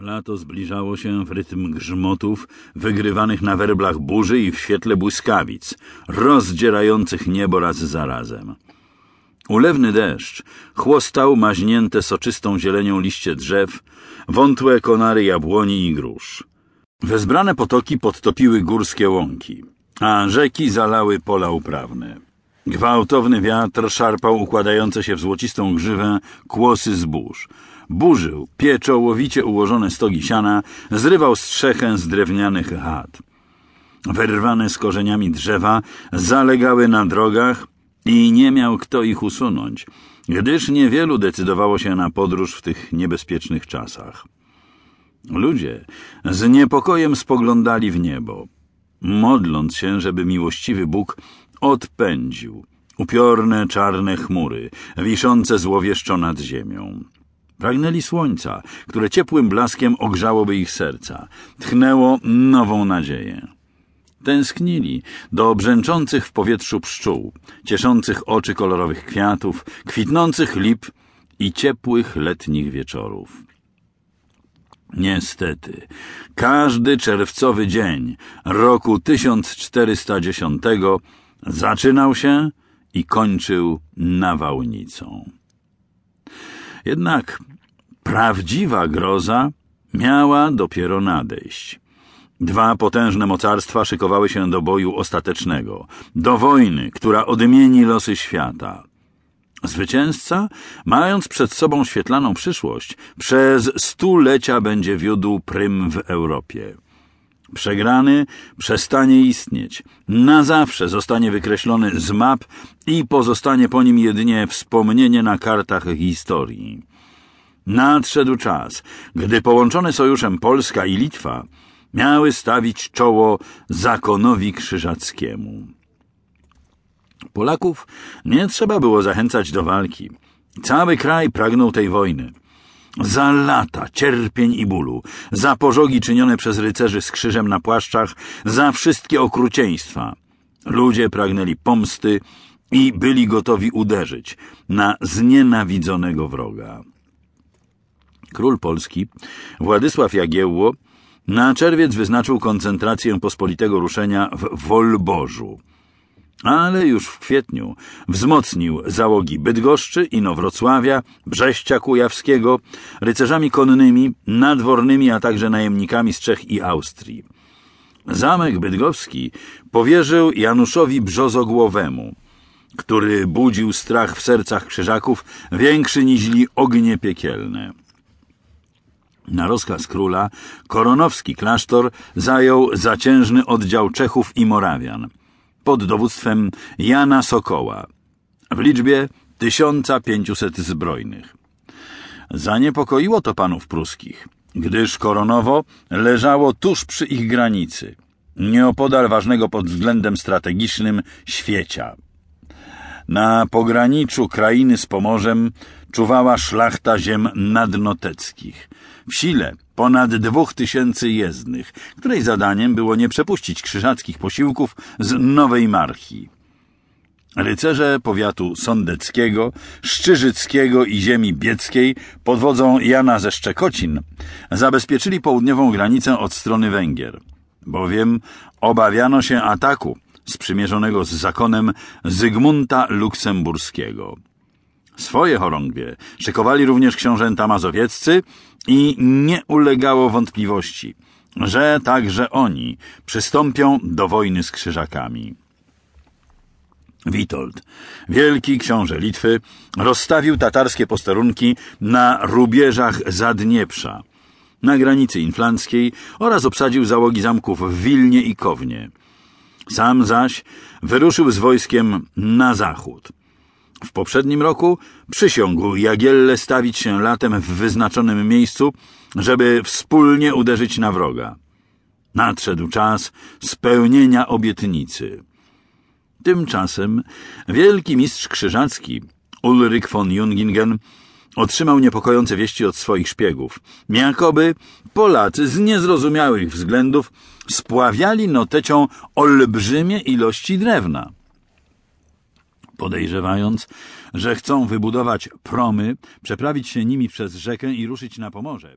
Lato zbliżało się w rytm grzmotów wygrywanych na werblach burzy i w świetle błyskawic, rozdzierających niebo raz za razem. Ulewny deszcz chłostał maźnięte soczystą zielenią liście drzew, wątłe konary jabłoni i grusz. Wezbrane potoki podtopiły górskie łąki, a rzeki zalały pola uprawne. Gwałtowny wiatr szarpał układające się w złocistą grzywę kłosy zbóż. Burzył pieczołowicie ułożone stogi siana, zrywał strzechę z drewnianych chat. Wyrwane z korzeniami drzewa zalegały na drogach i nie miał kto ich usunąć, gdyż niewielu decydowało się na podróż w tych niebezpiecznych czasach. Ludzie z niepokojem spoglądali w niebo, modląc się, żeby miłościwy Bóg odpędził upiorne czarne chmury, wiszące złowieszczo nad ziemią. Pragnęli słońca, które ciepłym blaskiem ogrzałoby ich serca, tchnęło nową nadzieję. Tęsknili do brzęczących w powietrzu pszczół, cieszących oczy kolorowych kwiatów, kwitnących lip i ciepłych letnich wieczorów. Niestety, każdy czerwcowy dzień roku 1410 zaczynał się i kończył nawałnicą. Jednak prawdziwa groza miała dopiero nadejść. Dwa potężne mocarstwa szykowały się do boju ostatecznego, do wojny, która odmieni losy świata. Zwycięzca, mając przed sobą świetlaną przyszłość, przez stulecia będzie wiódł prym w Europie. Przegrany przestanie istnieć, na zawsze zostanie wykreślony z map i pozostanie po nim jedynie wspomnienie na kartach historii. Nadszedł czas, gdy połączone sojuszem Polska i Litwa miały stawić czoło zakonowi krzyżackiemu. Polaków nie trzeba było zachęcać do walki. Cały kraj pragnął tej wojny. Za lata cierpień i bólu, za pożogi czynione przez rycerzy z krzyżem na płaszczach, za wszystkie okrucieństwa. Ludzie pragnęli pomsty i byli gotowi uderzyć na znienawidzonego wroga. Król Polski, Władysław Jagiełło, na czerwiec wyznaczył koncentrację pospolitego ruszenia w Wolborzu. Ale już w kwietniu wzmocnił załogi Bydgoszczy, Inowrocławia, Brześcia Kujawskiego, rycerzami konnymi, nadwornymi, a także najemnikami z Czech i Austrii. Zamek bydgoski powierzył Januszowi Brzozogłowemu, który budził strach w sercach krzyżaków większy niźli ognie piekielne. Na rozkaz króla koronowski klasztor zajął zaciężny oddział Czechów i Morawian pod dowództwem Jana Sokoła w liczbie 1500 zbrojnych. Zaniepokoiło to panów pruskich, gdyż Koronowo leżało tuż przy ich granicy, nieopodal ważnego pod względem strategicznym Świecia. Na pograniczu krainy z Pomorzem czuwała szlachta ziem nadnoteckich. W sile ponad dwóch tysięcy jezdnych, której zadaniem było nie przepuścić krzyżackich posiłków z Nowej Marchi. Rycerze powiatu sądeckiego, szczyżyckiego i ziemi bieckiej pod wodzą Jana ze Szczekocin zabezpieczyli południową granicę od strony Węgier, bowiem obawiano się ataku sprzymierzonego z zakonem Zygmunta Luksemburskiego. Swoje chorągwie szykowali również książęta mazowieccy i nie ulegało wątpliwości, że także oni przystąpią do wojny z krzyżakami. Witold, wielki książę Litwy, rozstawił tatarskie posterunki na rubieżach Zadnieprza, na granicy inflanckiej oraz obsadził załogi zamków w Wilnie i Kownie. Sam zaś wyruszył z wojskiem na zachód. W poprzednim roku przysiągł Jagielle stawić się latem w wyznaczonym miejscu, żeby wspólnie uderzyć na wroga. Nadszedł czas spełnienia obietnicy. Tymczasem wielki mistrz krzyżacki Ulryk von Jungingen otrzymał niepokojące wieści od swoich szpiegów. Jakoby Polacy z niezrozumiałych względów spławiali notecią olbrzymie ilości drewna. Podejrzewając, że chcą wybudować promy, przeprawić się nimi przez rzekę i ruszyć na Pomorze,